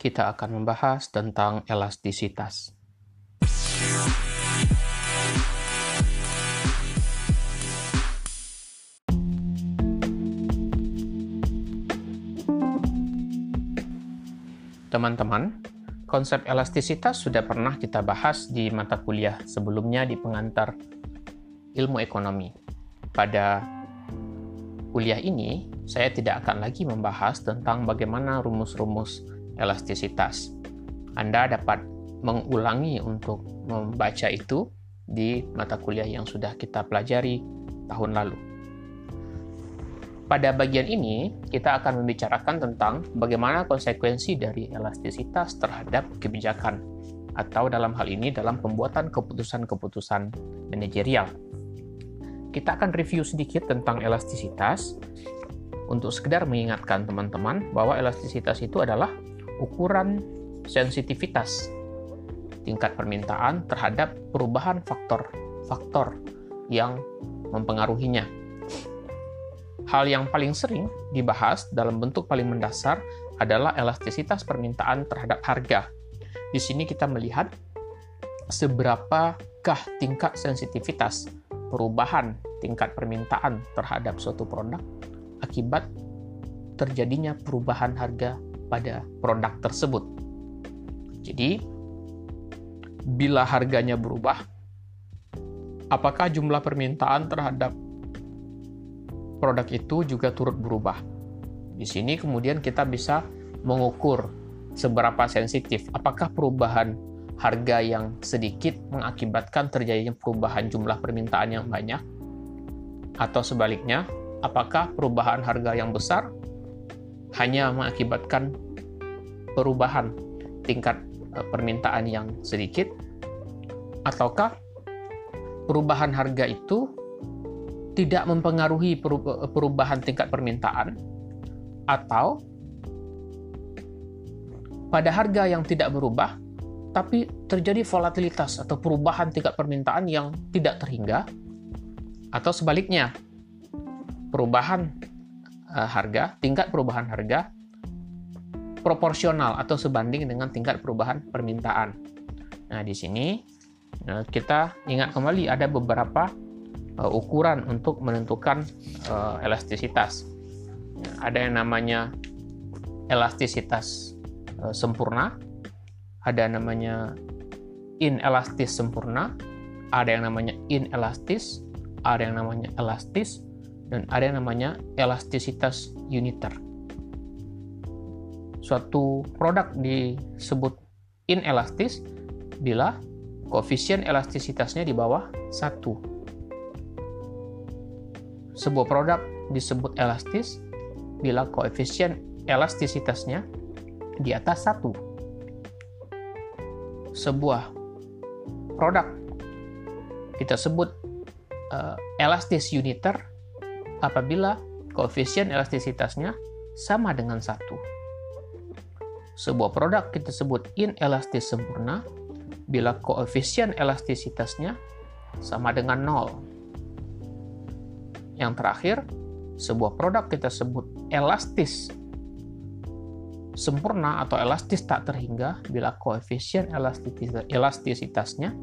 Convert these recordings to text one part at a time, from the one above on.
kita akan membahas tentang elastisitas. Teman-teman, konsep elastisitas sudah pernah kita bahas di mata kuliah sebelumnya di pengantar ilmu ekonomi. Pada kuliah ini, saya tidak akan lagi membahas tentang bagaimana rumus-rumus elastisitas. Anda dapat mengulangi untuk membaca itu di mata kuliah yang sudah kita pelajari tahun lalu. Pada bagian ini, kita akan membicarakan tentang bagaimana konsekuensi dari elastisitas terhadap kebijakan, atau dalam hal ini dalam pembuatan keputusan-keputusan manajerial. Kita akan review sedikit tentang elastisitas untuk sekedar mengingatkan teman-teman bahwa elastisitas itu adalah ukuran sensitivitas tingkat permintaan terhadap perubahan faktor-faktor yang mempengaruhinya. Hal yang paling sering dibahas dalam bentuk paling mendasar adalah elastisitas permintaan terhadap harga. Di sini kita melihat seberapakah tingkat sensitivitas perubahan tingkat permintaan terhadap suatu produk akibat terjadinya perubahan harga pada produk tersebut. Jadi, bila harganya berubah, apakah jumlah permintaan terhadap produk itu juga turut berubah? Di sini kemudian kita bisa mengukur seberapa sensitif apakah perubahan harga yang sedikit mengakibatkan terjadinya perubahan jumlah permintaan yang banyak atau sebaliknya apakah perubahan harga yang besar hanya mengakibatkan perubahan tingkat eh, permintaan yang sedikit, ataukah perubahan harga itu tidak mempengaruhi perubahan tingkat permintaan, atau pada harga yang tidak berubah, tapi terjadi volatilitas atau perubahan tingkat permintaan yang tidak terhingga, atau sebaliknya, perubahan harga, tingkat perubahan harga proporsional atau sebanding dengan tingkat perubahan permintaan. Nah, di sini uh, kita ingat kembali ada beberapa uh, ukuran untuk menentukan uh, elastisitas. Ada yang namanya elastisitas uh, sempurna, ada yang namanya inelastis sempurna, ada yang namanya inelastis, ada yang namanya elastis, dan ada yang namanya elastisitas uniter. Suatu produk disebut inelastis bila koefisien elastisitasnya di bawah 1. Sebuah produk disebut elastis bila koefisien elastisitasnya di atas 1. Sebuah produk kita sebut uh, elastis uniter apabila koefisien elastisitasnya sama dengan satu. Sebuah produk kita sebut inelastis sempurna bila koefisien elastisitasnya sama dengan nol. Yang terakhir, sebuah produk kita sebut elastis sempurna atau elastis tak terhingga bila koefisien elastisitasnya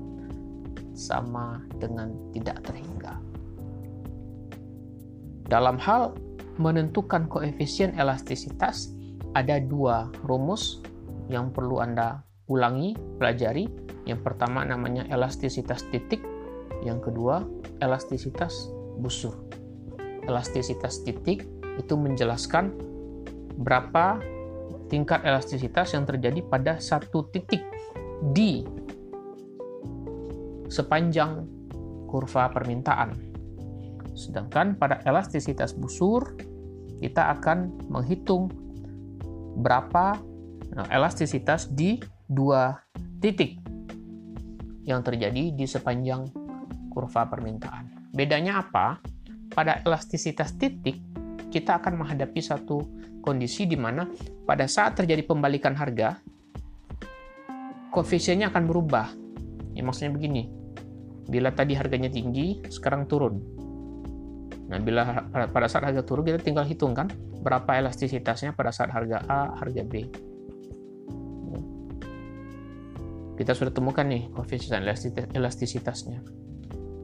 sama dengan tidak terhingga. Dalam hal menentukan koefisien elastisitas, ada dua rumus yang perlu Anda ulangi, pelajari. Yang pertama namanya elastisitas titik, yang kedua elastisitas busur. Elastisitas titik itu menjelaskan berapa tingkat elastisitas yang terjadi pada satu titik di sepanjang kurva permintaan. Sedangkan pada elastisitas busur, kita akan menghitung berapa nah, elastisitas di dua titik yang terjadi di sepanjang kurva permintaan. Bedanya apa? Pada elastisitas titik, kita akan menghadapi satu kondisi di mana pada saat terjadi pembalikan harga, koefisiennya akan berubah. Ya, maksudnya begini, bila tadi harganya tinggi, sekarang turun Nah, bila pada saat harga turun, kita tinggal hitung kan berapa elastisitasnya pada saat harga A, harga B. Kita sudah temukan nih koefisien elastisitasnya.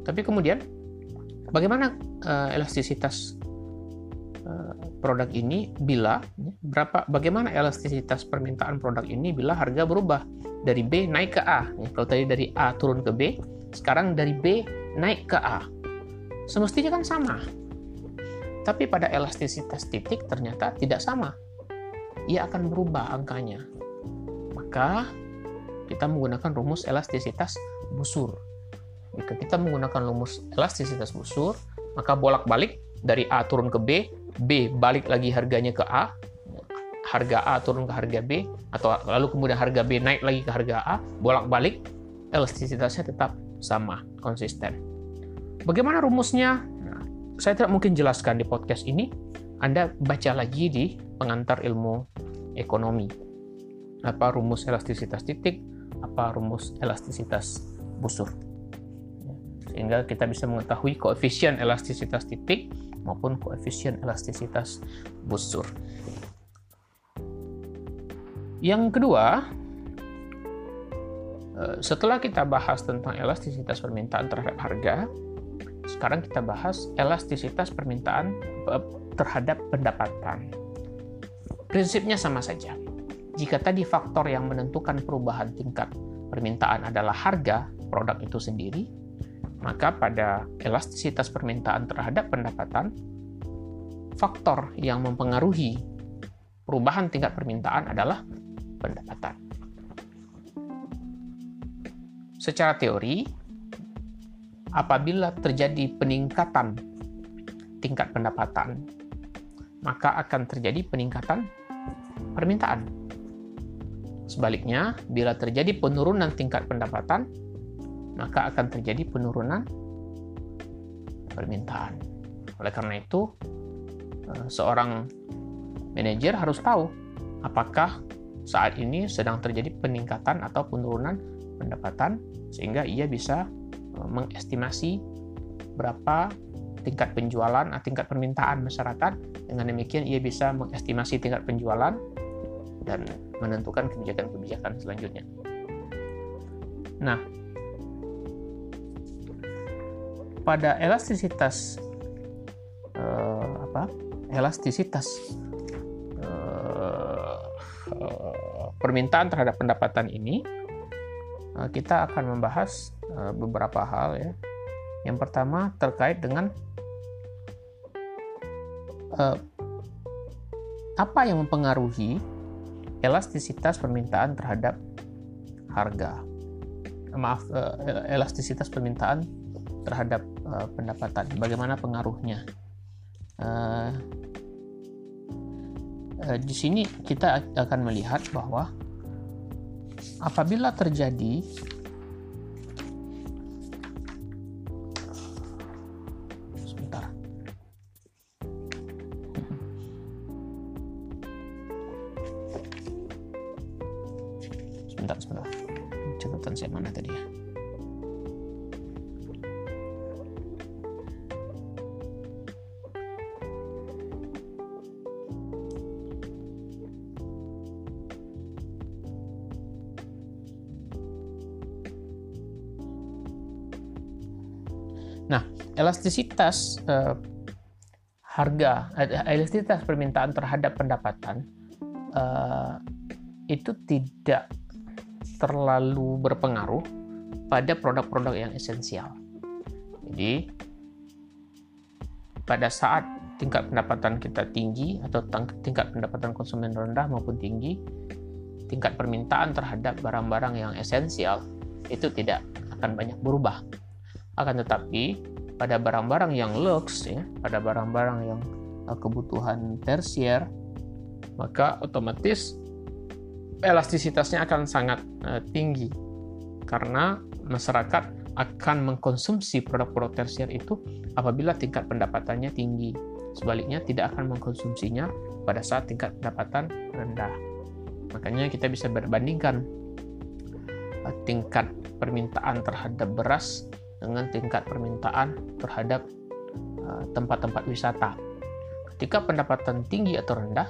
Tapi kemudian bagaimana uh, elastisitas uh, produk ini bila berapa bagaimana elastisitas permintaan produk ini bila harga berubah dari B naik ke A. Kalau tadi dari A turun ke B, sekarang dari B naik ke A. Semestinya kan sama. Tapi pada elastisitas titik ternyata tidak sama. Ia akan berubah angkanya. Maka kita menggunakan rumus elastisitas busur. Jika kita menggunakan rumus elastisitas busur, maka bolak-balik dari A turun ke B, B balik lagi harganya ke A, harga A turun ke harga B, atau lalu kemudian harga B naik lagi ke harga A, bolak-balik, elastisitasnya tetap sama, konsisten. Bagaimana rumusnya? saya tidak mungkin jelaskan di podcast ini. Anda baca lagi di pengantar ilmu ekonomi. Apa rumus elastisitas titik, apa rumus elastisitas busur. Sehingga kita bisa mengetahui koefisien elastisitas titik maupun koefisien elastisitas busur. Yang kedua, eh, setelah kita bahas tentang elastisitas permintaan terhadap harga, sekarang kita bahas elastisitas permintaan eh, terhadap pendapatan. Prinsipnya sama saja. Jika tadi faktor yang menentukan perubahan tingkat permintaan adalah harga produk itu sendiri, maka pada elastisitas permintaan terhadap pendapatan, faktor yang mempengaruhi perubahan tingkat permintaan adalah pendapatan. Secara teori, apabila terjadi peningkatan tingkat pendapatan, maka akan terjadi peningkatan permintaan. Sebaliknya, bila terjadi penurunan tingkat pendapatan, maka akan terjadi penurunan permintaan. Oleh karena itu, eh, seorang manajer harus tahu apakah saat ini sedang terjadi peningkatan atau penurunan pendapatan sehingga ia bisa mengestimasi berapa tingkat penjualan, ah, tingkat permintaan masyarakat. Dengan demikian ia bisa mengestimasi tingkat penjualan dan menentukan kebijakan-kebijakan selanjutnya. Nah, pada elastisitas eh, apa? Elastisitas eh, permintaan terhadap pendapatan ini Eh, kita akan membahas eh, beberapa hal ya. Yang pertama terkait dengan eh, apa yang mempengaruhi elastisitas permintaan terhadap harga. Maaf, elastisitas permintaan terhadap pendapatan. Bagaimana pengaruhnya? di sini kita akan melihat bahwa apabila terjadi sebentar sebentar. Catatan saya mana tadi ya? Elastisitas uh, harga, eh, elastisitas permintaan terhadap pendapatan uh, itu tidak terlalu berpengaruh pada produk-produk yang esensial. Jadi pada saat tingkat pendapatan kita tinggi atau tingkat pendapatan konsumen rendah maupun tinggi, tingkat permintaan terhadap barang-barang yang esensial itu tidak akan banyak berubah. Akan tetapi pada barang-barang yang lux ya, pada barang-barang yang uh, kebutuhan tersier, maka otomatis elastisitasnya akan sangat uh, tinggi karena masyarakat akan mengkonsumsi produk-produk tersier itu apabila tingkat pendapatannya tinggi. Sebaliknya tidak akan mengkonsumsinya pada saat tingkat pendapatan rendah. Makanya kita bisa berbandingkan uh, tingkat permintaan terhadap beras dengan tingkat permintaan terhadap uh, tempat-tempat wisata. Ketika pendapatan tinggi atau rendah,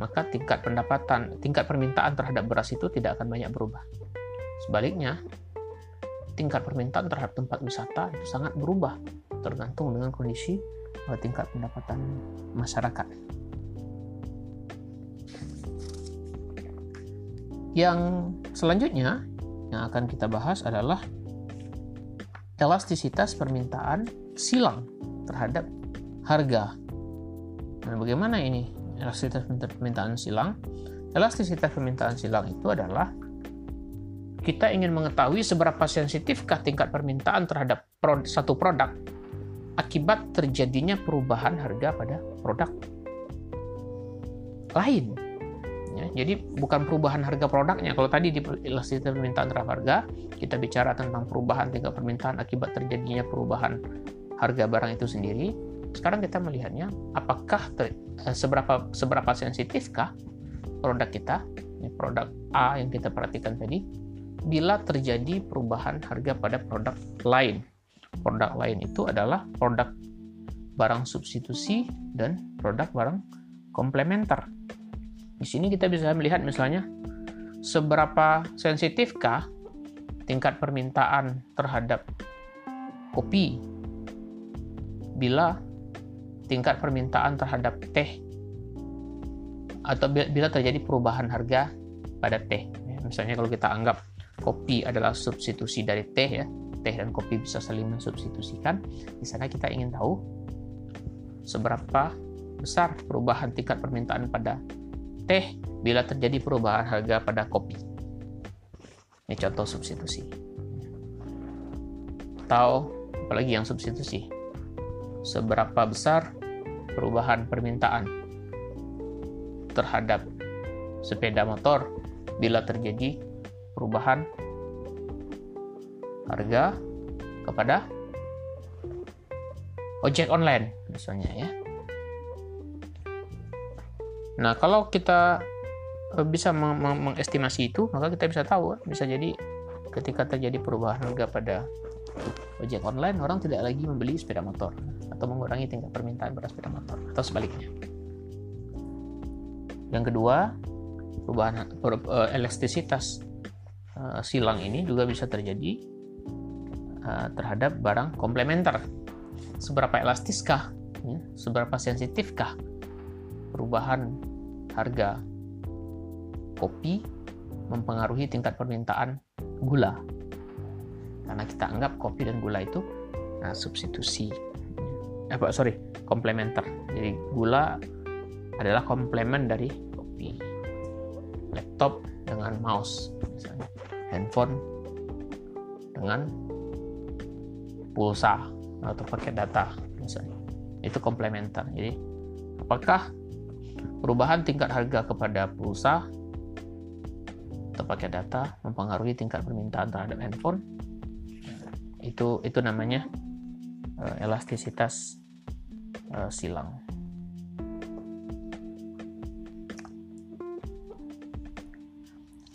maka tingkat pendapatan, tingkat permintaan terhadap beras itu tidak akan banyak berubah. Sebaliknya, tingkat permintaan terhadap tempat wisata itu sangat berubah tergantung dengan kondisi tingkat pendapatan masyarakat. Yang selanjutnya yang akan kita bahas adalah elastisitas permintaan silang terhadap harga. Dan bagaimana ini elastisitas permintaan silang? Elastisitas permintaan silang itu adalah kita ingin mengetahui seberapa sensitifkah tingkat permintaan terhadap satu produk akibat terjadinya perubahan harga pada produk lain. Ya, jadi bukan perubahan harga produknya. Kalau tadi di elastisitas permintaan terhadap harga, kita bicara tentang perubahan tingkat permintaan akibat terjadinya perubahan harga barang itu sendiri. Sekarang kita melihatnya apakah ter, eh, seberapa seberapa sensitifkah produk kita, ya, produk A yang kita perhatikan tadi, bila terjadi perubahan harga pada produk lain. Produk lain itu adalah produk barang substitusi dan produk barang komplementer di sini kita bisa melihat misalnya seberapa sensitifkah tingkat permintaan terhadap kopi bila tingkat permintaan terhadap teh atau bila terjadi perubahan harga pada teh. Ya, misalnya kalau kita anggap kopi adalah substitusi dari teh ya, teh dan kopi bisa saling mensubstitusikan. Di sana kita ingin tahu seberapa besar perubahan tingkat permintaan pada teh bila terjadi perubahan harga pada kopi. Ini contoh substitusi. Atau apalagi yang substitusi. Seberapa besar perubahan permintaan terhadap sepeda motor bila terjadi perubahan harga kepada ojek online misalnya ya. Nah, kalau kita eh, bisa meng mengestimasi itu, maka kita bisa tahu, bisa jadi ketika terjadi perubahan harga pada ojek online, orang tidak lagi membeli sepeda motor atau mengurangi tingkat permintaan pada sepeda motor atau sebaliknya. Yang kedua, perubahan eh, elastisitas uh, silang ini juga bisa terjadi uh, terhadap barang komplementer. Seberapa elastiskah, ya, seberapa sensitifkah perubahan harga kopi mempengaruhi tingkat permintaan gula. Karena kita anggap kopi dan gula itu nah, substitusi. Apa sorry, komplementer. Jadi gula adalah komplement dari kopi. Laptop dengan mouse, misalnya. Handphone dengan pulsa atau pakai data, misalnya. Itu komplementer. Jadi, apakah Perubahan tingkat harga kepada pulsa atau pakai data mempengaruhi tingkat permintaan terhadap handphone. Itu itu namanya uh, elastisitas uh, silang.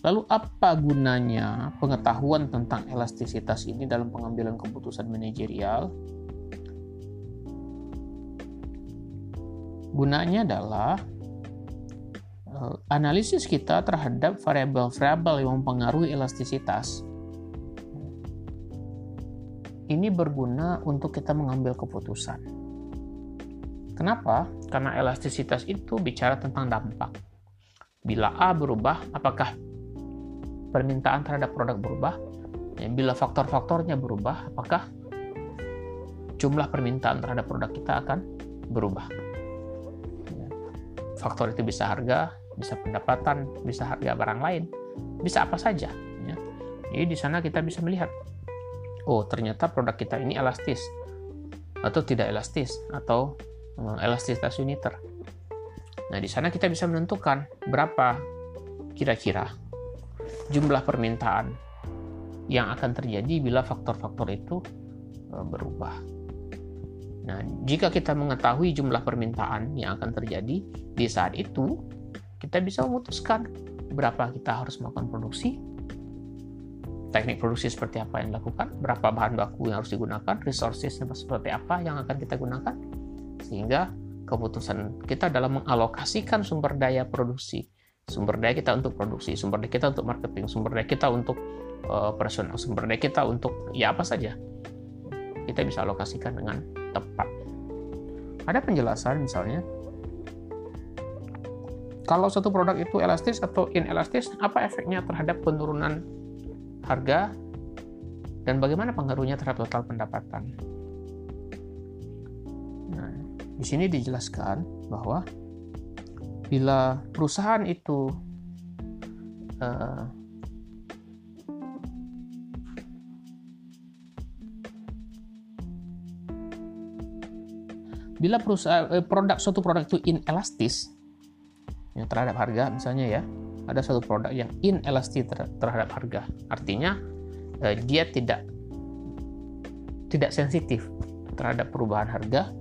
Lalu apa gunanya pengetahuan tentang elastisitas ini dalam pengambilan keputusan manajerial? Gunanya adalah Eh, analisis kita terhadap variabel-variabel yang mempengaruhi elastisitas ini berguna untuk kita mengambil keputusan. Kenapa? Karena elastisitas itu bicara tentang dampak. Bila A berubah, apakah permintaan terhadap produk berubah? Ya, bila faktor-faktornya berubah, apakah jumlah permintaan terhadap produk kita akan berubah? Ya, faktor itu bisa harga, bisa pendapatan, bisa harga barang lain, bisa apa saja. Ya. Jadi di sana kita bisa melihat, oh ternyata produk kita ini elastis atau tidak elastis atau elastisitas uniter. Nah di sana kita bisa menentukan berapa kira-kira jumlah permintaan yang akan terjadi bila faktor-faktor itu eh, berubah. Nah, jika kita mengetahui jumlah permintaan yang akan terjadi di saat itu, kita bisa memutuskan berapa kita harus melakukan produksi, teknik produksi seperti apa yang dilakukan, berapa bahan baku yang harus digunakan, resourcesnya seperti apa yang akan kita gunakan, sehingga keputusan kita dalam mengalokasikan sumber daya produksi sumber daya kita untuk produksi, sumber daya kita untuk marketing, sumber daya kita untuk uh, personal, sumber daya kita untuk ya apa saja. Kita bisa alokasikan dengan tepat. Ada penjelasan misalnya kalau satu produk itu elastis atau inelastis, apa efeknya terhadap penurunan harga dan bagaimana pengaruhnya terhadap total pendapatan? Nah, di sini dijelaskan bahwa bila perusahaan itu uh, bila perusahaan eh, produk suatu produk itu inelastis ya, terhadap harga misalnya ya ada satu produk yang inelastis terhadap harga. Artinya eh, dia tidak tidak sensitif terhadap perubahan harga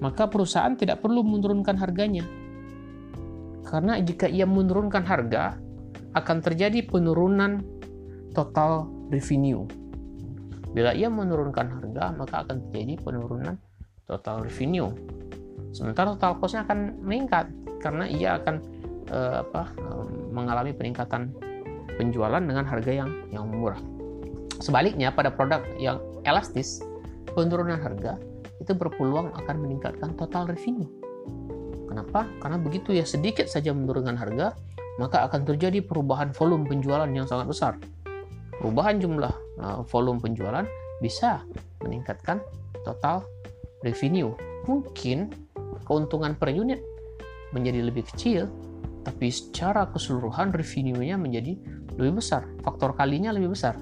maka perusahaan tidak perlu menurunkan harganya. Karena jika ia menurunkan harga akan terjadi penurunan total revenue. Bila ia menurunkan harga maka akan terjadi penurunan total revenue. Sementara total cost-nya akan meningkat karena ia akan uh, apa, uh, mengalami peningkatan penjualan dengan harga yang yang murah. Sebaliknya pada produk yang elastis, penurunan harga itu berpeluang akan meningkatkan total revenue. Kenapa? Karena begitu ya sedikit saja menurunkan harga, maka akan terjadi perubahan volume penjualan yang sangat besar. Perubahan jumlah uh, volume penjualan bisa meningkatkan total revenue. Mungkin keuntungan per unit menjadi lebih kecil, tapi secara keseluruhan revenue-nya menjadi lebih besar. Faktor kalinya lebih besar.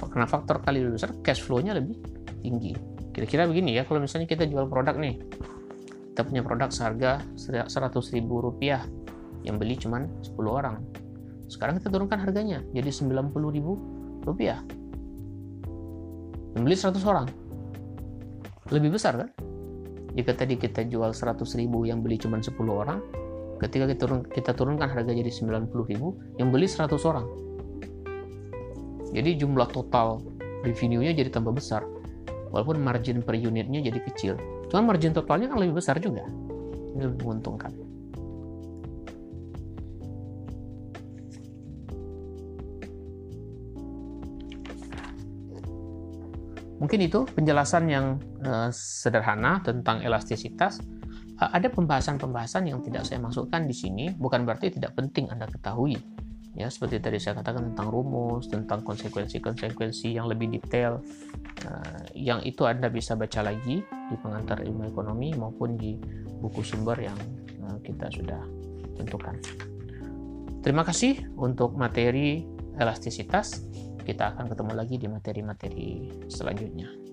Karena faktor kali lebih besar, cash flow-nya lebih tinggi. Kira-kira begini ya, kalau misalnya kita jual produk nih, kita punya produk seharga 100 ribu rupiah, yang beli cuma 10 orang. Sekarang kita turunkan harganya jadi 90 ribu rupiah. Yang beli 100 orang. Lebih besar kan? jika tadi kita jual 100 ribu yang beli cuma 10 orang ketika kita, turun, kita turunkan harga jadi 90 ribu yang beli 100 orang jadi jumlah total revenue-nya jadi tambah besar walaupun margin per unitnya jadi kecil cuma margin totalnya kan lebih besar juga ini lebih menguntungkan Mungkin itu penjelasan yang uh, sederhana tentang elastisitas. Uh, ada pembahasan-pembahasan yang tidak saya masukkan di sini, bukan berarti tidak penting Anda ketahui. Ya, seperti tadi saya katakan tentang rumus, tentang konsekuensi-konsekuensi yang lebih detail, uh, yang itu Anda bisa baca lagi di pengantar ilmu ekonomi maupun di buku sumber yang uh, kita sudah tentukan. Terima kasih untuk materi elastisitas kita akan ketemu lagi di materi-materi selanjutnya.